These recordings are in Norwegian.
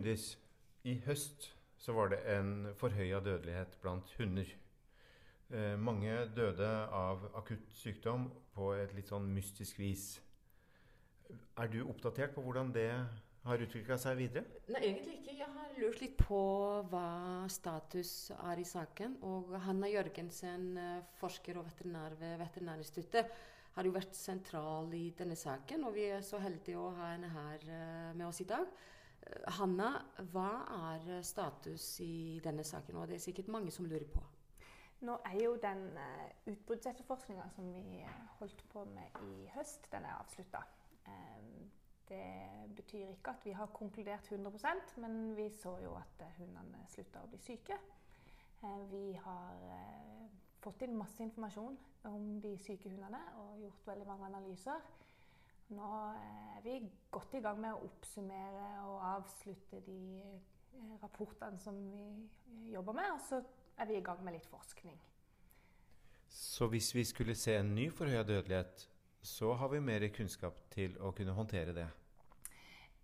Gunndis, i høst så var det en forhøya dødelighet blant hunder. Eh, mange døde av akutt sykdom på et litt sånn mystisk vis. Er du oppdatert på hvordan det har utvikla seg videre? Nei, egentlig ikke. Jeg har lurt litt på hva status er i saken. Og Hanna Jørgensen, eh, forsker og veterinær ved Veterinærinstituttet, har jo vært sentral i denne saken. Og vi er så heldige å ha henne her eh, med oss i dag. Eh, Hanna, hva er status i denne saken? Og det er sikkert mange som lurer på. Nå er jo den utbruddsetterforskninga som vi holdt på med i høst, den er avslutta. Det betyr ikke at vi har konkludert 100% men vi så jo at hundene slutta å bli syke. Eh, vi har eh, fått inn masse informasjon om de syke hundene og gjort veldig mange analyser. Nå eh, er vi godt i gang med å oppsummere og avslutte de rapportene som vi jobber med, og så er vi i gang med litt forskning. Så hvis vi skulle se en ny forhøya dødelighet, så har vi mer kunnskap til å kunne håndtere det?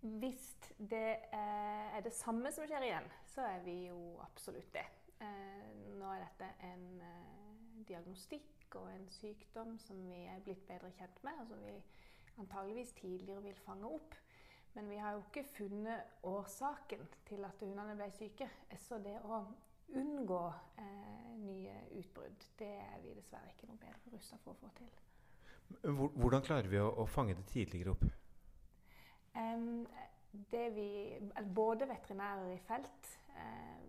Hvis det er det samme som skjer igjen, så er vi jo absolutt det. Eh, nå er dette en eh, diagnostikk og en sykdom som vi er blitt bedre kjent med, og som vi antageligvis tidligere vil fange opp. Men vi har jo ikke funnet årsaken til at hundene ble syke. Så det å unngå eh, nye utbrudd, det er vi dessverre ikke noe bedre rusta for å få til. Hvordan klarer vi å, å fange det tidligere opp? Vi, både veterinærer i felt eh,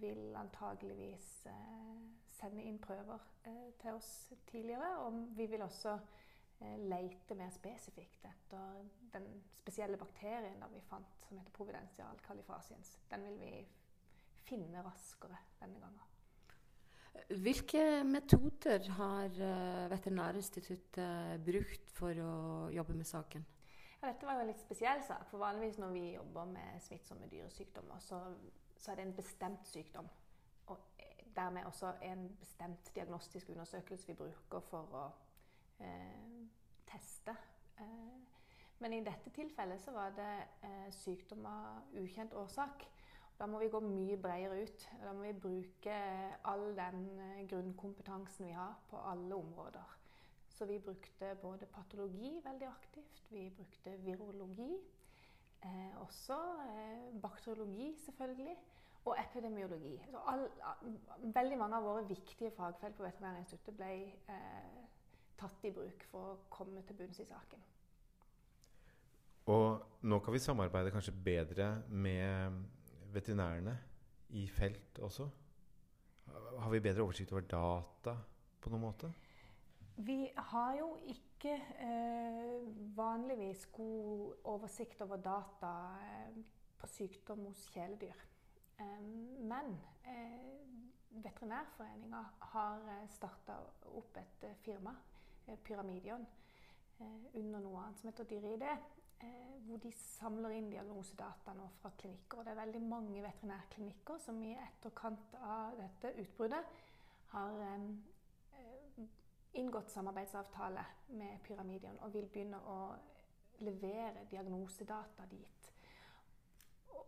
vil antageligvis eh, sende inn prøver eh, til oss tidligere. Og vi vil også eh, leite mer spesifikt etter den spesielle bakterien vi fant, som heter providensial califasiens. Den vil vi finne raskere denne gangen. Hvilke metoder har eh, Veterinærinstituttet brukt for å jobbe med saken? Ja, dette var jo en litt spesiell sak. For vanligvis når vi jobber med smittsomme dyresykdommer, så, så er det en bestemt sykdom. Og dermed også en bestemt diagnostisk undersøkelse vi bruker for å eh, teste. Eh, men i dette tilfellet så var det eh, sykdom av ukjent årsak. Da må vi gå mye bredere ut. Da må vi bruke all den eh, grunnkompetansen vi har på alle områder. Så vi brukte både patologi veldig aktivt, vi brukte virologi. Eh, også eh, bakteriologi, selvfølgelig. Og epidemiologi. All, veldig mange av våre viktige fagfelt på Veterinærinstituttet ble eh, tatt i bruk for å komme til bunns i saken. Og nå kan vi samarbeide kanskje bedre med veterinærene i felt også? Har vi bedre oversikt over data på noen måte? Vi har jo ikke eh, vanligvis god oversikt over data eh, på sykdom hos kjæledyr. Eh, men eh, Veterinærforeninga har eh, starta opp et eh, firma, Pyramidion, under noe annet som heter DyriD, hvor de samler inn diagnosedata nå fra klinikker. Og det er veldig mange veterinærklinikker som i etterkant av dette utbruddet har inngått samarbeidsavtale med Pyramidion og vil begynne å levere diagnosedata dit.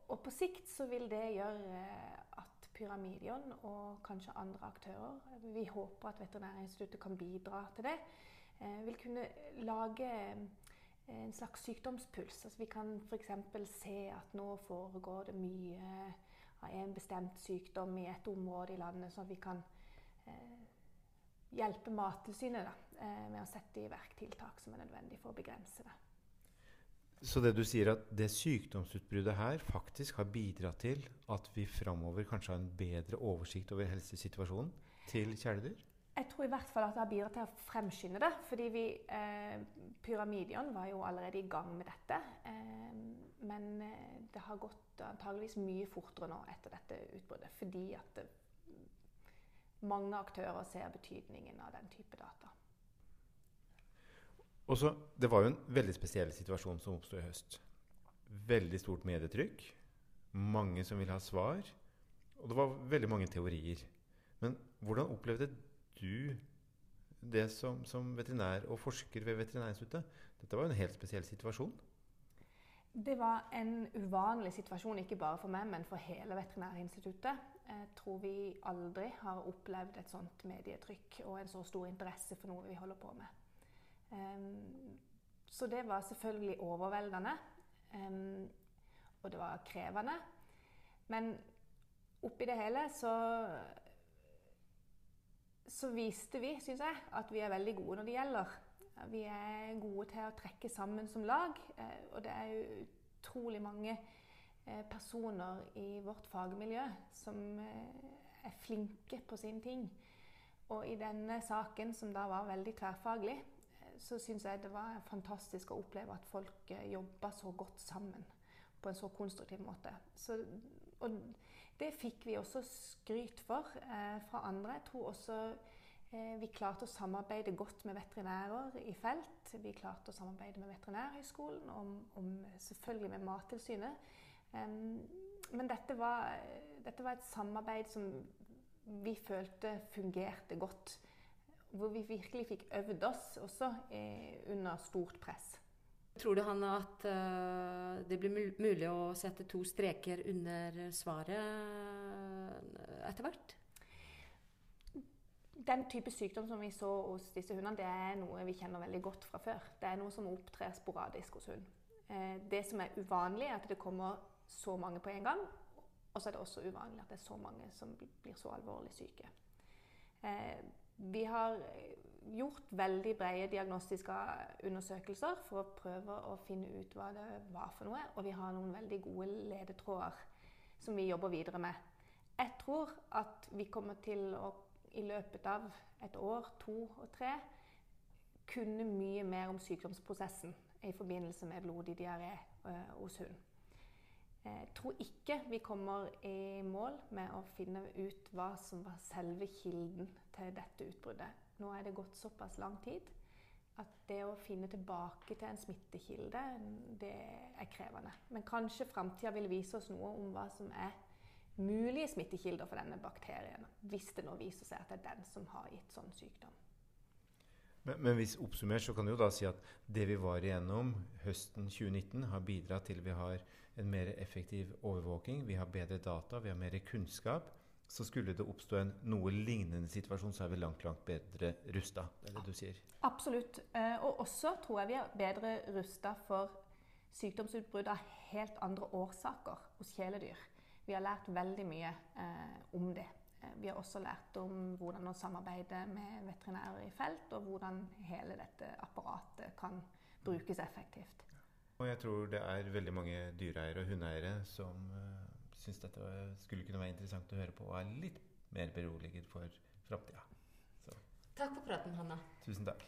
Og på sikt så vil det gjøre at Pyramidion og kanskje andre aktører, vi håper at Veterinærinstituttet kan bidra til det, eh, vil kunne lage en slags sykdomspuls. Altså vi kan f.eks. se at nå foregår det mye av en bestemt sykdom i et område i landet, sånn at vi kan eh, hjelpe Mattilsynet eh, med å sette i verk tiltak som er nødvendig for å begrense det. Så det du sier at det sykdomsutbruddet her faktisk har bidratt til at vi framover kanskje har en bedre oversikt over helsesituasjonen til kjæledyr? Jeg tror i hvert fall at det har bidratt til å fremskynde det. fordi vi, eh, Pyramidion var jo allerede i gang med dette. Eh, men eh, det har gått antageligvis mye fortere nå etter dette utbruddet. Fordi at det mange aktører ser betydningen av den type data. Også, det var jo en veldig spesiell situasjon som oppsto i høst. Veldig stort medietrykk. Mange som ville ha svar. Og det var veldig mange teorier. Men hvordan opplevde du det som, som veterinær og forsker ved Veterinærinstituttet? Dette var jo en helt spesiell situasjon. Det var en uvanlig situasjon, ikke bare for meg, men for hele Veterinærinstituttet. Jeg tror vi aldri har opplevd et sånt medietrykk og en så stor interesse for noe vi holder på med. Um, så det var selvfølgelig overveldende. Um, og det var krevende. Men oppi det hele så så viste vi, syns jeg, at vi er veldig gode når det gjelder. Vi er gode til å trekke sammen som lag. Eh, og det er utrolig mange eh, personer i vårt fagmiljø som eh, er flinke på sine ting. Og i denne saken, som da var veldig tverrfaglig, så syns jeg det var fantastisk å oppleve at folk jobba så godt sammen på en så konstruktiv måte. Så, og det fikk vi også skryt for eh, fra andre. Jeg tror også eh, vi klarte å samarbeide godt med veterinærer i felt. Vi klarte å samarbeide med Veterinærhøgskolen, om, om selvfølgelig med Mattilsynet. Eh, men dette var, dette var, et samarbeid som vi følte fungerte godt. Hvor vi virkelig fikk øvd oss også eh, under stort press. Tror du han at uh, det blir mulig å sette to streker under svaret uh, etter hvert? Den type sykdom som vi så hos disse hundene, det er noe vi kjenner veldig godt fra før. Det er noe som opptrer sporadisk hos hund. Eh, det som er uvanlig, er at det kommer så mange på en gang. Og så er det også uvanlig at det er så mange som blir så alvorlig syke. Vi har gjort veldig brede diagnostiske undersøkelser for å prøve å finne ut hva det var for noe. Og vi har noen veldig gode ledetråder som vi jobber videre med. Jeg tror at vi kommer til å i løpet av et år, to og tre kunne mye mer om sykdomsprosessen i forbindelse med blodig diaré øh, hos hund. Jeg tror ikke vi kommer i mål med å finne ut hva som var selve kilden til dette utbruddet. Nå er det gått såpass lang tid at det å finne tilbake til en smittekilde, det er krevende. Men kanskje framtida vil vise oss noe om hva som er mulige smittekilder for denne bakterien. Hvis det nå viser seg at det er den som har gitt sånn sykdom. Men, men hvis oppsummert så kan du jo da si at det vi var igjennom høsten 2019, har bidratt til vi har en mer effektiv overvåking, vi har bedre data, vi har mer kunnskap så skulle det oppstå en noe lignende situasjon, så er vi langt, langt bedre rusta. Er det du sier? Absolutt. Eh, og også tror jeg vi er bedre rusta for sykdomsutbrudd av helt andre årsaker hos kjæledyr. Vi har lært veldig mye eh, om det. Eh, vi har også lært om hvordan å samarbeide med veterinærer i felt, og hvordan hele dette apparatet kan brukes effektivt. Og jeg tror det er veldig mange dyreeiere og hundeeiere som syns dette skulle kunne være interessant å høre på og er litt mer beroliget for framtida. Takk for praten, Hanna. Tusen takk.